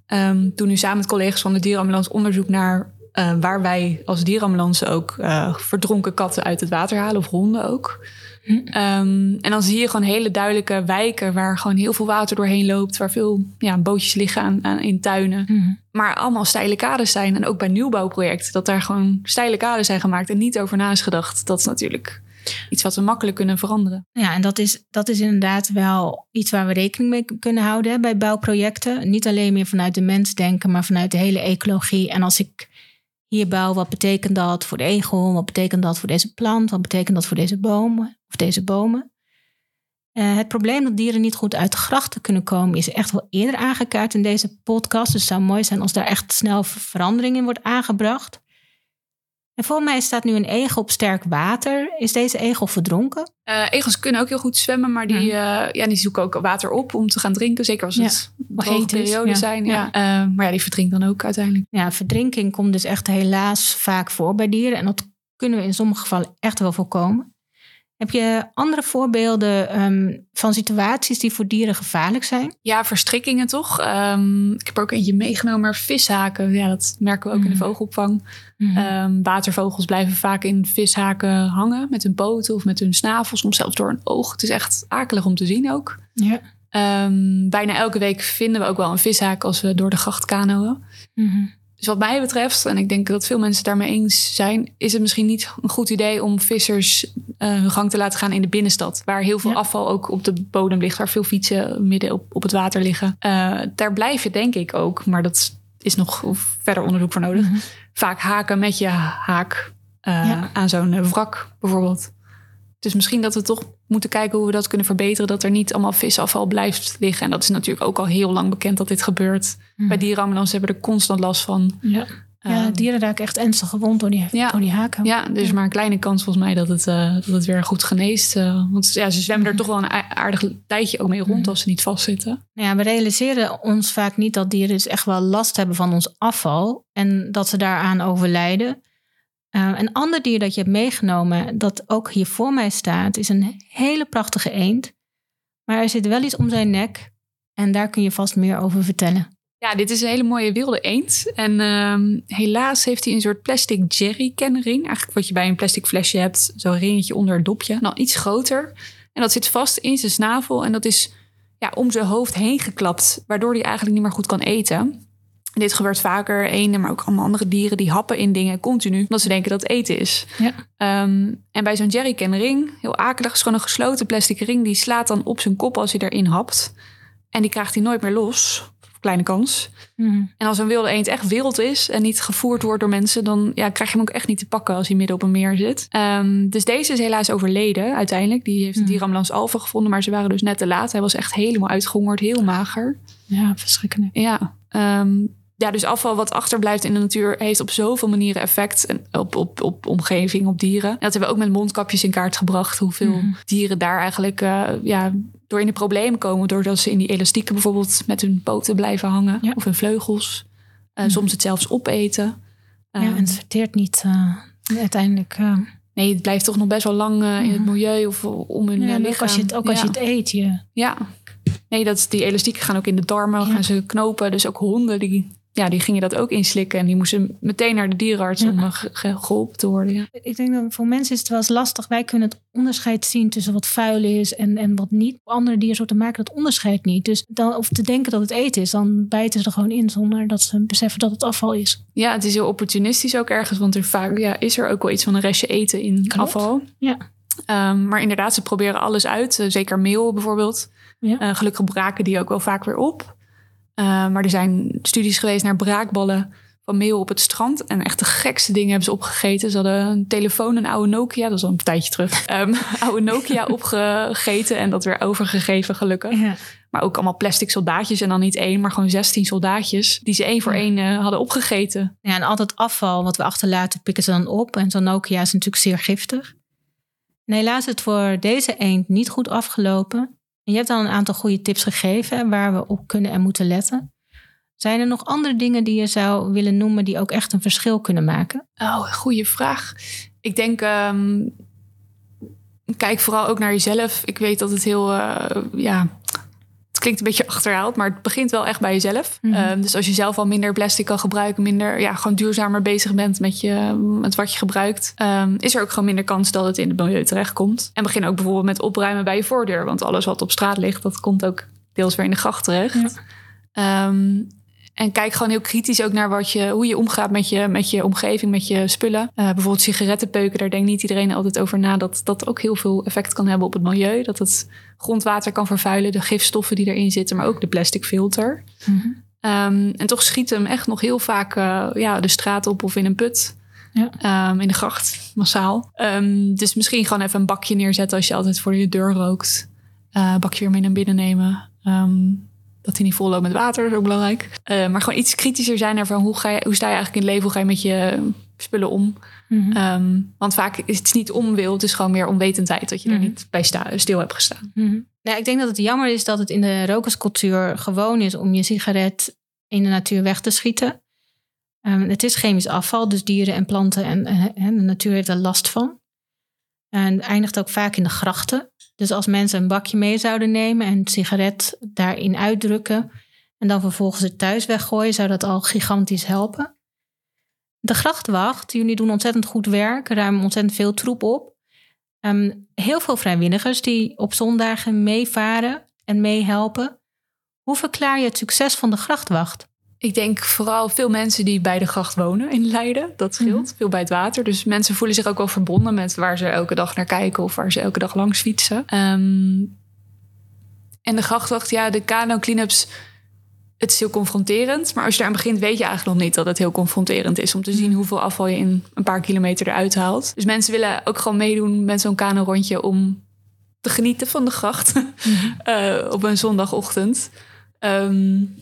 Speaker 3: Ehm toen nu samen met collega's van de dierenambulance onderzoek naar... eh, waar wij als dierenambulance ook eh, verdronken katten uit het water halen. Of honden ook. Ehm, en dan zie je gewoon hele duidelijke wijken... waar gewoon heel veel water doorheen loopt. Waar veel ja, bootjes liggen aan, aan, in tuinen
Speaker 2: Mhm.
Speaker 3: maar allemaal steile kades zijn. En ook bij nieuwbouwprojecten, dat daar gewoon steile kades zijn gemaakt en niet over na is gedacht. Dat is natuurlijk iets wat we makkelijk kunnen veranderen.
Speaker 2: Ja, en dat is, dat is inderdaad wel iets waar we rekening mee kunnen houden hè, bij bouwprojecten. Niet alleen meer vanuit de mens denken, maar vanuit de hele ecologie. En als ik hier bouw, wat betekent dat voor de egel? Wat betekent dat voor deze plant? Wat betekent dat voor deze bomen of deze bomen? Eh, het probleem dat dieren niet goed uit de grachten kunnen komen, is echt wel eerder aangekaart in deze podcast. Dus het zou mooi zijn als daar echt snel ver- verandering in wordt aangebracht. En volgens mij staat nu een egel op sterk water. Is deze egel verdronken?
Speaker 3: Eh, egels kunnen ook heel goed zwemmen, maar die, eh, ja, die zoeken ook water op om te gaan drinken. Zeker als het droge perioden
Speaker 2: ja.
Speaker 3: zijn. Ja.
Speaker 2: Ja.
Speaker 3: Maar ja, die verdrinkt dan ook uiteindelijk.
Speaker 2: Ja, verdrinking komt dus echt helaas vaak voor bij dieren. En dat kunnen we in sommige gevallen echt wel voorkomen. Heb je andere voorbeelden ehm, van situaties die voor dieren gevaarlijk zijn?
Speaker 3: Ja, verstrikkingen toch? Ehm, ik heb er ook eentje meegenomen, maar vishaken. Ja, dat merken we ook in de
Speaker 2: Mhm.
Speaker 3: vogelopvang.
Speaker 2: Mhm.
Speaker 3: Ehm, watervogels blijven vaak in vishaken hangen met hun poten of met hun snavel, soms zelfs door een oog. Het is echt akelig om te zien ook.
Speaker 2: ja.
Speaker 3: Bijna elke week vinden we ook wel een vishaak als we door de gracht kanoën.
Speaker 2: Mhm.
Speaker 3: Dus wat mij betreft, en ik denk dat veel mensen het daarmee eens zijn, is het misschien niet een goed idee om vissers eh, hun gang te laten gaan in de binnenstad. Waar heel veel
Speaker 2: Ja.
Speaker 3: afval ook op de bodem ligt, waar veel fietsen midden op, op het water liggen. Eh, daar blijf je denk ik ook, maar dat is nog verder onderzoek voor nodig.
Speaker 2: Mhm.
Speaker 3: Vaak haken met je haak eh,
Speaker 2: Ja.
Speaker 3: aan zo'n wrak bijvoorbeeld. Dus misschien dat we toch moeten kijken hoe we dat kunnen verbeteren. Dat er niet allemaal visafval blijft liggen. En dat is natuurlijk ook al heel lang bekend dat dit gebeurt.
Speaker 2: Mhm.
Speaker 3: Bij dierenambulance hebben er constant last van.
Speaker 2: Ja. ja,
Speaker 3: Ehm,
Speaker 2: dieren raken echt ernstig gewond door die,
Speaker 3: Ja.
Speaker 2: door die haken.
Speaker 3: Ja, er is
Speaker 2: Ja.
Speaker 3: maar een kleine kans volgens mij dat het, eh, dat het weer goed geneest. eh, want ja, ze zwemmen er toch wel een aardig tijdje ook mee rond
Speaker 2: Mhm.
Speaker 3: als ze niet vastzitten.
Speaker 2: Nou Ja, we realiseren ons vaak niet dat dieren dus echt wel last hebben van ons afval en dat ze daaraan overlijden. Eh, een ander dier dat je hebt meegenomen, dat ook hier voor mij staat, is een hele prachtige eend. Maar er zit wel iets om zijn nek en daar kun je vast meer over vertellen.
Speaker 3: Ja, dit is een hele mooie wilde eend. En ehm, helaas heeft hij een soort plastic jerrycan ring. Eigenlijk wat je bij een plastic flesje hebt. Zo'n ringetje onder het dopje. Dan iets groter. En dat zit vast in zijn snavel. En dat is ja, om zijn hoofd heen geklapt. Waardoor hij eigenlijk niet meer goed kan eten. Dit gebeurt vaker. Eenden, maar ook allemaal andere dieren. Die happen in dingen continu. Omdat ze denken dat het eten is.
Speaker 2: Ja.
Speaker 3: Ehm, en bij zo'n jerrycan ring, heel akelig, is gewoon een gesloten plastic ring. Die slaat dan op zijn kop als hij erin hapt. En die krijgt hij nooit meer los. Kleine kans. En als een wilde eend echt wild is en niet gevoerd wordt door mensen, dan ja, krijg je hem ook echt niet te pakken als hij midden op een meer zit. Ehm, dus deze is helaas overleden uiteindelijk. Die heeft de
Speaker 2: Mhm.
Speaker 3: dierenambulance Alpha gevonden, maar ze waren dus net te laat. Hij was echt helemaal uitgehongerd, heel mager.
Speaker 2: Ja, verschrikkelijk.
Speaker 3: Ja, ehm, ja, dus afval wat achterblijft in de natuur heeft op zoveel manieren effect op, op, op omgeving, op dieren. En dat hebben we ook met mondkapjes in kaart gebracht. Hoeveel
Speaker 2: Mhm.
Speaker 3: dieren daar eigenlijk eh, ja, door in de problemen komen. Doordat ze in die elastieken bijvoorbeeld met hun poten blijven hangen.
Speaker 2: Ja.
Speaker 3: Of hun vleugels.
Speaker 2: Mhm.
Speaker 3: Soms het zelfs opeten.
Speaker 2: Ja,
Speaker 3: Ehm,
Speaker 2: en het verteert niet eh, uiteindelijk.
Speaker 3: nee, het blijft toch nog best wel lang in het
Speaker 2: Mhm.
Speaker 3: milieu of om hun
Speaker 2: ja,
Speaker 3: lichaam.
Speaker 2: als je het, ook als je het eet. Je,
Speaker 3: Ja. Nee, dat, die elastieken gaan ook in de darmen,
Speaker 2: Ja.
Speaker 3: gaan ze knopen. Dus ook honden, die, ja, die gingen dat ook inslikken. En die moesten meteen naar de dierenarts
Speaker 2: Ja.
Speaker 3: om eh, ge- ge- geholpen te worden. Ja.
Speaker 2: Ik denk dat voor mensen is het wel eens lastig. Wij kunnen het onderscheid zien tussen wat vuil is en, en wat niet. Andere diersoorten maken dat onderscheid niet. Dus dan, of te denken dat het eten is, dan bijten ze er gewoon in zonder dat ze beseffen dat het afval is.
Speaker 3: ja, het is heel opportunistisch ook ergens. Want er vaak ja, is er ook wel iets van een restje eten in
Speaker 2: Klopt.
Speaker 3: afval.
Speaker 2: Ja.
Speaker 3: Ehm, maar inderdaad, ze proberen alles uit. Eh, zeker meel bijvoorbeeld.
Speaker 2: Ja.
Speaker 3: Eh, gelukkig braken die ook wel vaak weer op. Eh, maar er zijn studies geweest naar braakballen van meel op het strand. En echt de gekste dingen hebben ze opgegeten. Ze hadden een telefoon, een oude Nokia. Dat is al een tijdje terug. Ehm oude Nokia opgegeten en dat weer overgegeven gelukkig.
Speaker 2: Ja.
Speaker 3: Maar ook allemaal plastic soldaatjes. En dan niet één, maar gewoon 16 soldaatjes. Die ze één voor één eh, hadden opgegeten.
Speaker 2: Ja, en al dat afval wat we achterlaten, pikken ze dan op. En zo'n Nokia is natuurlijk zeer giftig. En helaas is het voor deze eend niet goed afgelopen. Je hebt al een aantal goede tips gegeven waar we op kunnen en moeten letten. Zijn er nog andere dingen die je zou willen noemen die ook echt een verschil kunnen maken?
Speaker 3: Oh, goede vraag. Ik denk, ehm, kijk vooral ook naar jezelf. Ik weet dat het heel, uh, ja, klinkt een beetje achterhaald, maar het begint wel echt bij jezelf.
Speaker 2: Mhm.
Speaker 3: Um, dus als je zelf al minder plastic kan gebruiken, minder, ja, gewoon duurzamer bezig bent met, je, met wat je gebruikt, um, is er ook gewoon minder kans dat het in het milieu terechtkomt. En begin ook bijvoorbeeld met opruimen bij je voordeur, want alles wat op straat ligt, dat komt ook deels weer in de gracht terecht. Ja. Um, en kijk gewoon heel kritisch ook naar wat je, hoe je omgaat met je, met je omgeving, met je spullen. Uh, bijvoorbeeld sigarettenpeuken, daar denkt niet iedereen altijd over na dat dat ook heel veel effect kan hebben op het milieu. Dat het grondwater kan vervuilen, de gifstoffen die erin zitten, maar ook de plastic filter.
Speaker 2: Mm -hmm.
Speaker 3: um, en toch schiet hem echt nog heel vaak uh, ja, de straat op of in een put.
Speaker 2: Ja.
Speaker 3: Um, in de gracht, massaal. Um, dus misschien gewoon even een bakje neerzetten als je altijd voor je deur rookt. Uh, bakje weer mee naar binnen nemen. Dat hij niet vol loopt met water, dat is ook belangrijk. Uh, maar gewoon iets kritischer zijn naar van hoe, ga je, hoe sta je eigenlijk in het leven? Hoe ga je met je spullen om?
Speaker 2: Mm -hmm.
Speaker 3: um, want vaak is het niet onwil, het is gewoon meer onwetendheid dat je
Speaker 2: Mhm.
Speaker 3: er niet bij sta, stil hebt gestaan.
Speaker 2: Mm -hmm. nou, ik denk dat het jammer is dat het in de rokerscultuur gewoon is om je sigaret in de natuur weg te schieten. Um, het is chemisch afval, dus dieren en planten en, en de natuur heeft er last van. En het eindigt ook vaak in de grachten. Dus als mensen een bakje mee zouden nemen en een sigaret daarin uitdrukken en dan vervolgens het thuis weggooien, zou dat al gigantisch helpen. De grachtwacht, jullie doen ontzettend goed werk, ruimen ontzettend veel troep op. Um, heel veel vrijwilligers die op zondagen meevaren en meehelpen. Hoe verklaar je het succes van de grachtwacht?
Speaker 3: Ik denk vooral veel mensen die bij de gracht wonen in Leiden. Dat scheelt. Mm -hmm. Veel bij het water. Dus mensen voelen zich ook wel verbonden met waar ze elke dag naar kijken of waar ze elke dag langs fietsen. Um, en de grachtwacht, ja, de kano cleanups. Het is heel confronterend. Maar als je daar aan begint, weet je eigenlijk nog niet dat het heel confronterend is. Om te zien hoeveel afval je in een paar kilometer eruit haalt. Dus mensen willen ook gewoon meedoen met zo'n kano-rondje om te genieten van de gracht. Mm -hmm. uh, op een zondagochtend. Um,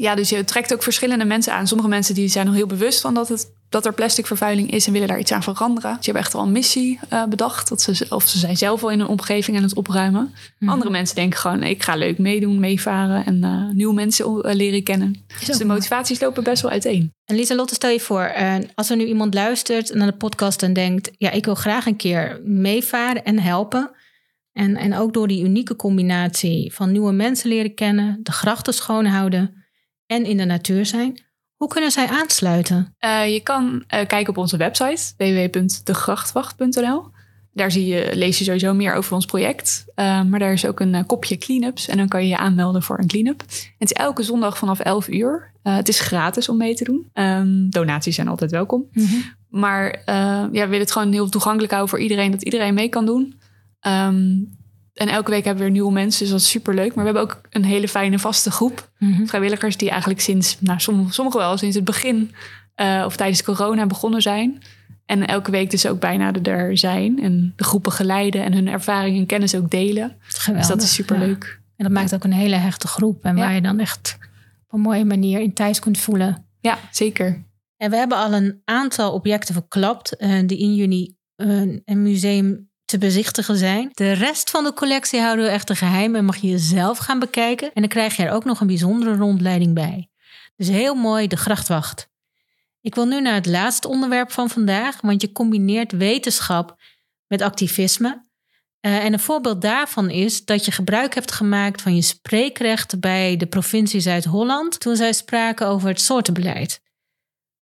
Speaker 3: ja, dus je trekt ook verschillende mensen aan. Sommige mensen die zijn nog heel bewust van dat, het, dat er plasticvervuiling is en willen daar iets aan veranderen. Dus je hebt echt wel een missie uh, bedacht. Dat ze, of ze zijn zelf al in een omgeving aan het opruimen.
Speaker 2: Mhm.
Speaker 3: Andere mensen denken gewoon, ik ga leuk meedoen, meevaren en uh, nieuwe mensen uh, leren kennen. Dus de motivaties lopen best wel uiteen.
Speaker 2: En Lieselotte, stel je voor, uh, als er nu iemand luistert naar de podcast en denkt, ja, ik wil graag een keer meevaren en helpen. En, en ook door die unieke combinatie van nieuwe mensen leren kennen, de grachten schoonhouden en in de natuur zijn. Hoe kunnen zij aansluiten?
Speaker 3: Uh, je kan uh, kijken op onze website www.degrachtwacht.nl. Daar zie je, lees je sowieso meer over ons project. Uh, maar daar is ook een kopje cleanups en dan kan je je aanmelden voor een cleanup. Het is elke zondag vanaf 11 uur. het is gratis om mee te doen. Um, donaties zijn altijd welkom.
Speaker 2: Mm -hmm.
Speaker 3: Maar ja, we willen het gewoon heel toegankelijk houden voor iedereen, dat iedereen mee kan doen. Um, en elke week hebben we weer nieuwe mensen, dus dat is superleuk. Maar we hebben ook een hele fijne vaste groep
Speaker 2: mm -hmm.
Speaker 3: vrijwilligers... die eigenlijk sinds, nou sommigen wel, sinds het begin uh, of tijdens corona begonnen zijn. En elke week dus ook bijna er zijn. En de groepen geleiden en hun ervaring en kennis ook delen.
Speaker 2: Geweldig,
Speaker 3: dus dat is superleuk.
Speaker 2: Ja. En dat maakt ook een hele hechte groep. En waar je dan echt op een mooie manier in thuis kunt voelen.
Speaker 3: Ja, zeker.
Speaker 2: En we hebben al een aantal objecten verklapt... Uh, die in juni uh, een museum te bezichtigen zijn. De rest van de collectie houden we echter geheim en mag je zelf gaan bekijken. En dan krijg je er ook nog een bijzondere rondleiding bij. Dus heel mooi, de grachtwacht. Ik wil nu naar het laatste onderwerp van vandaag, want je combineert wetenschap met activisme. Uh, en een voorbeeld daarvan is dat je gebruik hebt gemaakt van je spreekrecht bij de provincie Zuid-Holland toen zij spraken over het soortenbeleid.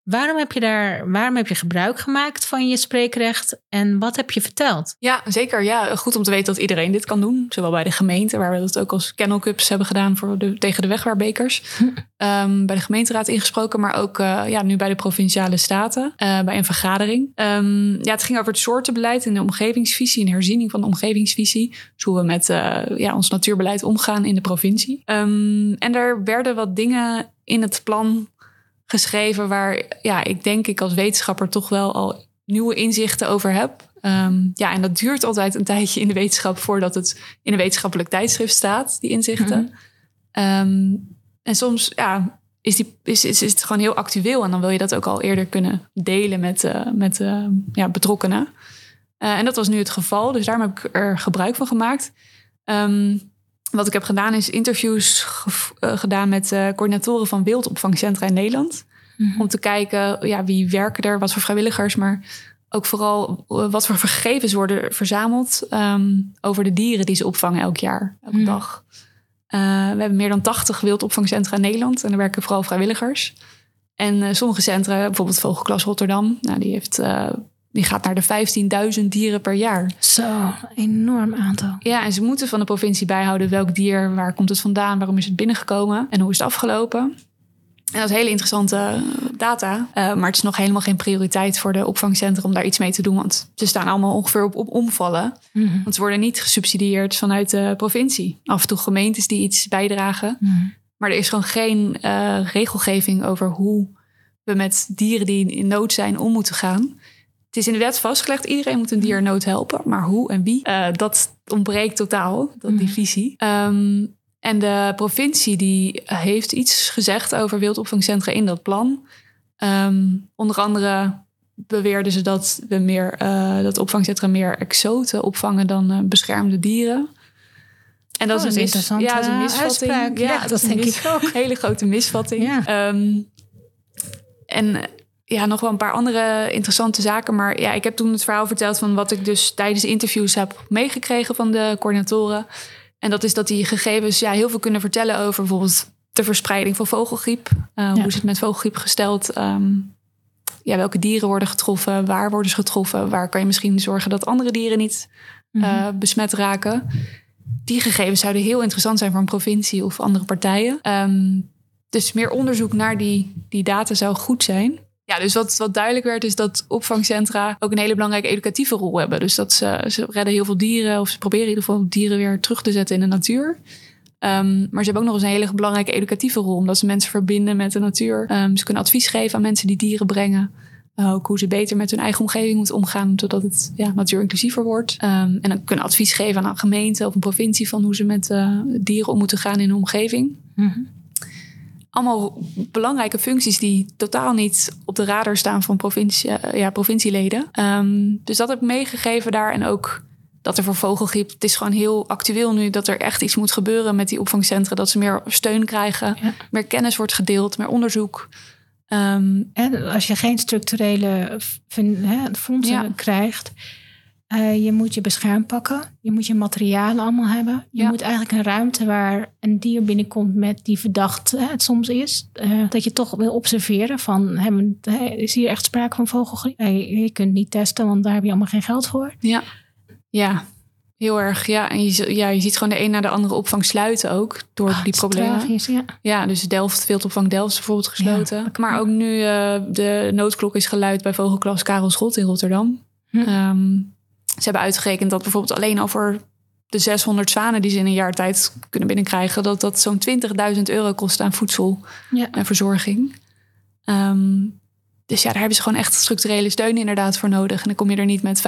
Speaker 2: Waarom heb je daar, waarom heb je gebruik gemaakt van je spreekrecht en wat heb je verteld?
Speaker 3: Ja, zeker. Ja, goed om te weten dat iedereen dit kan doen. Zowel bij de gemeente, waar we dat ook als Kennel Cups hebben gedaan voor de, tegen de wegwaarbekers. um, bij de gemeenteraad ingesproken, maar ook uh, ja, nu bij de provinciale staten, uh, bij een vergadering. Um, ja, het ging over het soortenbeleid en de omgevingsvisie, een herziening van de omgevingsvisie. Dus hoe we met uh, ja, ons natuurbeleid omgaan in de provincie. Um, en daar werden wat dingen in het plan geschreven waar ja, ik denk ik als wetenschapper toch wel al nieuwe inzichten over heb. Um, ja, en dat duurt altijd een tijdje in de wetenschap voordat het in een wetenschappelijk tijdschrift staat, die inzichten. Mm -hmm. um, en soms ja, is, die, is, is, is het gewoon heel actueel en dan wil je dat ook al eerder kunnen delen met, uh, met uh, ja, betrokkenen. en dat was nu het geval, dus daarom heb ik er gebruik van gemaakt. Ehm, wat ik heb gedaan is interviews gedaan met coördinatoren van wildopvangcentra in Nederland. Mhm. Om te kijken ja, wie werken er, wat voor vrijwilligers, maar ook vooral wat voor gegevens worden verzameld um, over de dieren die ze opvangen elk jaar, elke mhm. dag. We hebben meer dan 80 wildopvangcentra in Nederland en er werken vooral vrijwilligers. En sommige centra, bijvoorbeeld Vogelklas Rotterdam, nou, die, heeft, die gaat naar de 15.000 dieren per jaar.
Speaker 2: Zo, enorm aantal.
Speaker 3: Ja, en ze moeten van de provincie bijhouden welk dier, waar komt het vandaan, waarom is het binnengekomen en hoe is het afgelopen. En dat is hele interessante eh, data. Uh, maar het is nog helemaal geen prioriteit voor de opvangcentra om daar iets mee te doen. Want ze staan allemaal ongeveer op, op omvallen. Mhm. Want ze worden niet gesubsidieerd vanuit de provincie. Af en toe gemeentes die iets bijdragen. Mhm. Maar er is gewoon geen uh, regelgeving over hoe we met dieren die in nood zijn om moeten gaan. Het is in de wet vastgelegd, iedereen moet een dier in nood helpen. Maar hoe en wie, uh, dat ontbreekt totaal, dat, die mhm. visie. Um, en de provincie die heeft iets gezegd over wildopvangcentra in dat plan. Um, onder andere beweerden ze dat we meer uh, dat opvangcentra meer exoten opvangen dan uh, beschermde dieren.
Speaker 2: En dat, oh, is een interessante ja, is een misvatting. Ja,
Speaker 3: ja, dat denk ik ook. Een hele grote misvatting. Ja. Um, en ja, nog wel een paar andere interessante zaken. Maar ja, ik heb toen het verhaal verteld van wat ik dus tijdens interviews heb meegekregen van de coördinatoren. En dat is dat die gegevens ja, heel veel kunnen vertellen over bijvoorbeeld de verspreiding van vogelgriep. Uh, Hoe is het met vogelgriep gesteld? Um, ja, welke dieren worden getroffen? Waar worden ze getroffen? Waar kan je misschien zorgen dat andere dieren niet uh, besmet raken? Die gegevens zouden heel interessant zijn voor een provincie of andere partijen. Um, dus meer onderzoek naar die, die data zou goed zijn. Ja, dus wat, wat duidelijk werd is dat opvangcentra ook een hele belangrijke educatieve rol hebben. Dus dat ze, ze redden heel veel dieren of ze proberen in ieder geval dieren weer terug te zetten in de natuur. Um, maar ze hebben ook nog eens een hele belangrijke educatieve rol, omdat ze mensen verbinden met de natuur. Um, ze kunnen advies geven aan mensen die dieren brengen. Uh, ook hoe ze beter met hun eigen omgeving moeten omgaan, zodat het ja, natuurinclusiever wordt. Um, en dan kunnen advies geven aan een gemeente of een provincie van hoe ze met uh, dieren om moeten gaan in hun omgeving. Mm allemaal belangrijke functies die totaal niet op de radar staan van provincie, eh, ja, provincieleden. Um, dus dat heb ik meegegeven daar. En ook dat er voor vogelgriep, het is gewoon heel actueel nu dat er echt iets moet gebeuren met die opvangcentra. Dat ze meer steun krijgen, meer kennis wordt gedeeld, meer onderzoek.
Speaker 2: Um, en als je geen structurele fondsen krijgt, uh, je moet je bescherm pakken. Je moet je materialen allemaal hebben. Je moet eigenlijk een ruimte waar een dier binnenkomt met die verdacht hè, het soms is. Uh, dat je toch wil observeren van, hebben, is hier echt sprake van vogelgriep? Uh, je kunt niet testen, want daar heb je allemaal geen geld voor.
Speaker 3: Ja, ja. Heel erg, ja. En je, ja, je ziet gewoon de een na de andere opvang sluiten ook door oh, die problemen. Tragisch, ja. ja, dus Delft, Veldopvang Delft is bijvoorbeeld gesloten. maar ook nu de noodklok is geluid bij Vogelklas Karel Schot in Rotterdam. Hm. Um, ze hebben uitgerekend dat bijvoorbeeld alleen over de 600 zwanen die ze in een jaar tijd kunnen binnenkrijgen, dat dat zo'n 20.000 euro kost aan voedsel en verzorging. Um, dus ja, daar hebben ze gewoon echt structurele steun inderdaad voor nodig. En dan kom je er niet met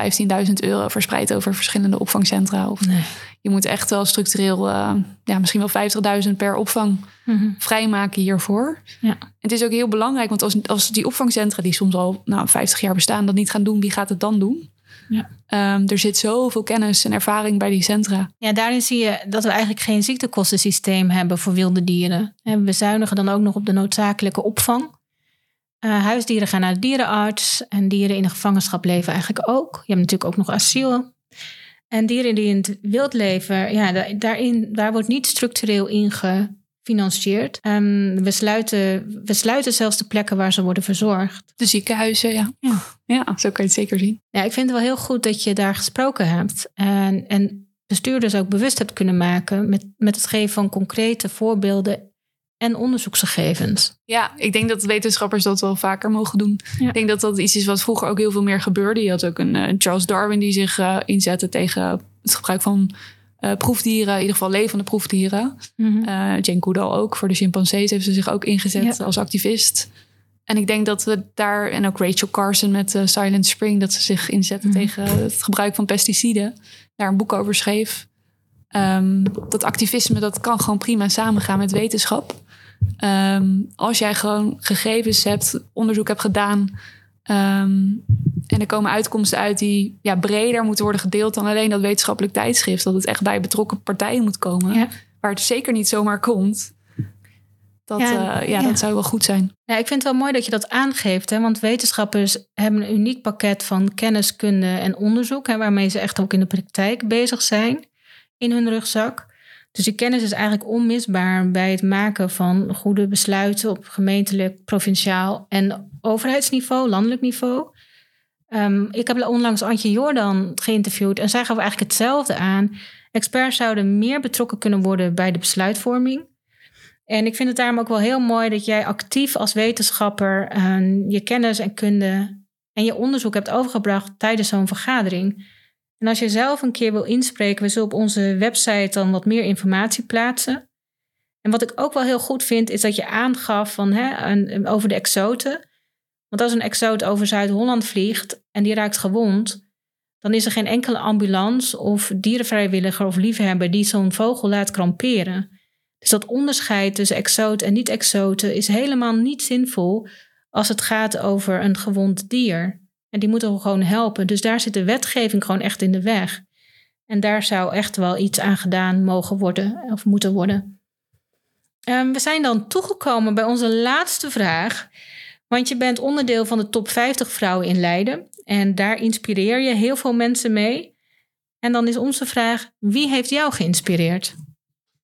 Speaker 3: 15.000 euro verspreid over verschillende opvangcentra. Of nee. je moet echt wel structureel, uh, ja, misschien wel 50.000 per opvang mm vrijmaken hiervoor. Ja. Het is ook heel belangrijk, want als, als die opvangcentra, die soms al nou, 50 jaar bestaan, dat niet gaan doen, wie gaat het dan doen? Ja. Um, er zit zoveel kennis en ervaring bij die centra.
Speaker 2: Ja, daarin zie je dat we eigenlijk geen ziektekostensysteem hebben voor wilde dieren. En we zuinigen dan ook nog op de noodzakelijke opvang. Uh, huisdieren gaan naar de dierenarts en dieren in de gevangenschap leven eigenlijk ook. Je hebt natuurlijk ook nog asiel. En dieren die in het wild leven, ja, daarin, daar wordt niet structureel in gefinancierd. Um, we, sluiten, we sluiten zelfs de plekken waar ze worden verzorgd.
Speaker 3: De ziekenhuizen, ja. ja. Ja, zo kan je het zeker zien.
Speaker 2: Ja, ik vind het wel heel goed dat je daar gesproken hebt. En, en bestuurders ook bewust hebt kunnen maken met, met het geven van concrete voorbeelden en onderzoeksgegevens.
Speaker 3: Ja, ik denk dat wetenschappers dat wel vaker mogen doen. Ik denk dat dat iets is wat vroeger ook heel veel meer gebeurde. Je had ook een uh, Charles Darwin die zich uh, inzette tegen het gebruik van uh, proefdieren, in ieder geval levende proefdieren. Mm Jane Goodall ook, voor de chimpansees heeft ze zich ook ingezet als activist. En ik denk dat we daar, en ook Rachel Carson met uh, Silent Spring, dat ze zich inzetten mhm. tegen het gebruik van pesticiden, daar een boek over schreef. Um, dat activisme, dat kan gewoon prima samengaan met wetenschap. Um, als jij gewoon gegevens hebt, onderzoek hebt gedaan, um, en er komen uitkomsten uit die ja, breder moeten worden gedeeld dan alleen dat wetenschappelijk tijdschrift. Dat het echt bij betrokken partijen moet komen.
Speaker 2: Ja.
Speaker 3: Waar het zeker niet zomaar komt. Dat,
Speaker 2: Ja,
Speaker 3: ja, ja,
Speaker 2: ja.
Speaker 3: dat zou wel goed zijn.
Speaker 2: Ja, ik vind het wel mooi dat je dat aangeeft. Hè? Want wetenschappers hebben een uniek pakket van kennis, kunde en onderzoek. Hè, waarmee ze echt ook in de praktijk bezig zijn in hun rugzak. Dus die kennis is eigenlijk onmisbaar bij het maken van goede besluiten op gemeentelijk, provinciaal en overheidsniveau, landelijk niveau. Ehm, ik heb onlangs Antje Jordan geïnterviewd en zij gaf eigenlijk hetzelfde aan. Experts zouden meer betrokken kunnen worden bij de besluitvorming. En ik vind het daarom ook wel heel mooi dat jij actief als wetenschapper eh, je kennis en kunde en je onderzoek hebt overgebracht tijdens zo'n vergadering. En als je zelf een keer wil inspreken, we zullen op onze website dan wat meer informatie plaatsen. En wat ik ook wel heel goed vind, is dat je aangaf van, hè, over de exoten. Want als een exoot over Zuid-Holland vliegt en die raakt gewond, dan is er geen enkele ambulance of dierenvrijwilliger of liefhebber die zo'n vogel laat kramperen. Dus dat onderscheid tussen exoot en niet-exoten is helemaal niet zinvol als het gaat over een gewond dier. En die moeten we gewoon helpen. Dus daar zit de wetgeving gewoon echt in de weg. En daar zou echt wel iets aan gedaan mogen worden of moeten worden. Ehm, we zijn dan toegekomen bij onze laatste vraag. Want je bent onderdeel van de top 50 vrouwen in Leiden. En daar inspireer je heel veel mensen mee. En dan is onze vraag: wie heeft jou geïnspireerd?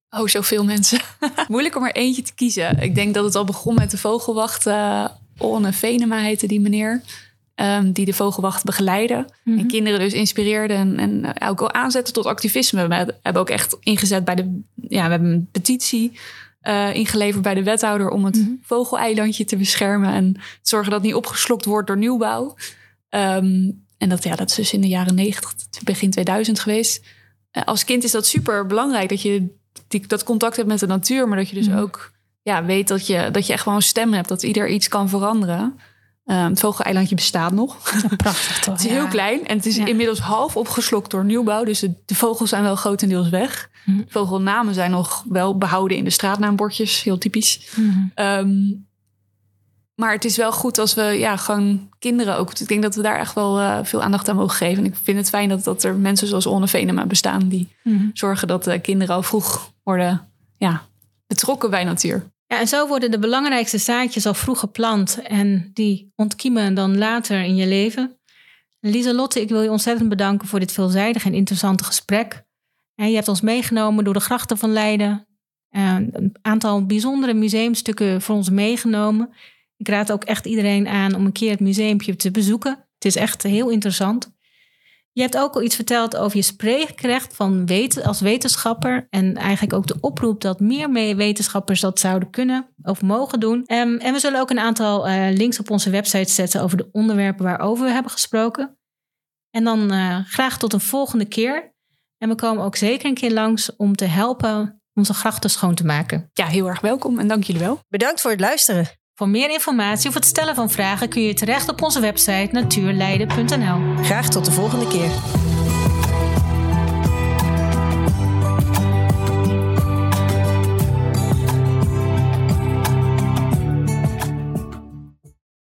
Speaker 3: Oh, zoveel mensen. Moeilijk om er eentje te kiezen. Ik denk dat het al begon met de vogelwacht. eh Onne Venema heette die meneer. ehm, die de vogelwacht begeleidde. En kinderen dus inspireerde en, en eh, ook al aanzetten tot activisme. We hebben ook echt ingezet bij de... Ja, we hebben een petitie eh, ingeleverd bij de wethouder... om het vogeleilandje te beschermen... en zorgen dat het niet opgeslokt wordt door nieuwbouw. Ehm, en dat, ja, dat is dus in de jaren 90, begin 2000 geweest. Eh, als kind is dat super belangrijk dat je die, dat contact hebt met de natuur, maar dat je dus
Speaker 2: Mhm.
Speaker 3: ook ja, weet dat je, dat je echt gewoon een stem hebt, dat ieder iets kan veranderen. Ehm, het vogeleilandje bestaat nog.
Speaker 2: Prachtig toch?
Speaker 3: Het is heel klein en het is
Speaker 2: Ja.
Speaker 3: inmiddels half opgeslokt door nieuwbouw. Dus de, de vogels zijn wel grotendeels weg.
Speaker 2: Mhm.
Speaker 3: Vogelnamen zijn nog wel behouden in de straatnaambordjes, heel typisch.
Speaker 2: Mhm.
Speaker 3: Ehm, maar het is wel goed als we ja, gewoon kinderen ook. Ik denk dat we daar echt wel eh, veel aandacht aan mogen geven. En ik vind het fijn dat, dat er mensen zoals Onne Venema bestaan die
Speaker 2: Mhm.
Speaker 3: zorgen dat de kinderen al vroeg worden ja, betrokken bij natuur.
Speaker 2: En zo worden de belangrijkste zaadjes al vroeg geplant en die ontkiemen dan later in je leven. Lieselotte, ik wil je ontzettend bedanken voor dit veelzijdige en interessante gesprek. En je hebt ons meegenomen door de grachten van Leiden. Eh, Een aantal bijzondere museumstukken voor ons meegenomen. Ik raad ook echt iedereen aan om een keer het museumpje te bezoeken. Het is echt heel interessant. Je hebt ook al iets verteld over je spreekrecht van weten, als wetenschapper. En eigenlijk ook de oproep dat meer mee wetenschappers dat zouden kunnen of mogen doen. Ehm, en we zullen ook een aantal eh, links op onze website zetten over de onderwerpen waarover we hebben gesproken. En dan eh, graag tot een volgende keer. En we komen ook zeker een keer langs om te helpen onze grachten schoon te maken.
Speaker 3: Ja, heel erg welkom en dank jullie wel.
Speaker 1: Bedankt voor het luisteren.
Speaker 2: Voor meer informatie of het stellen van vragen kun je terecht op onze website natuurleiden.nl.
Speaker 1: Graag tot de volgende keer.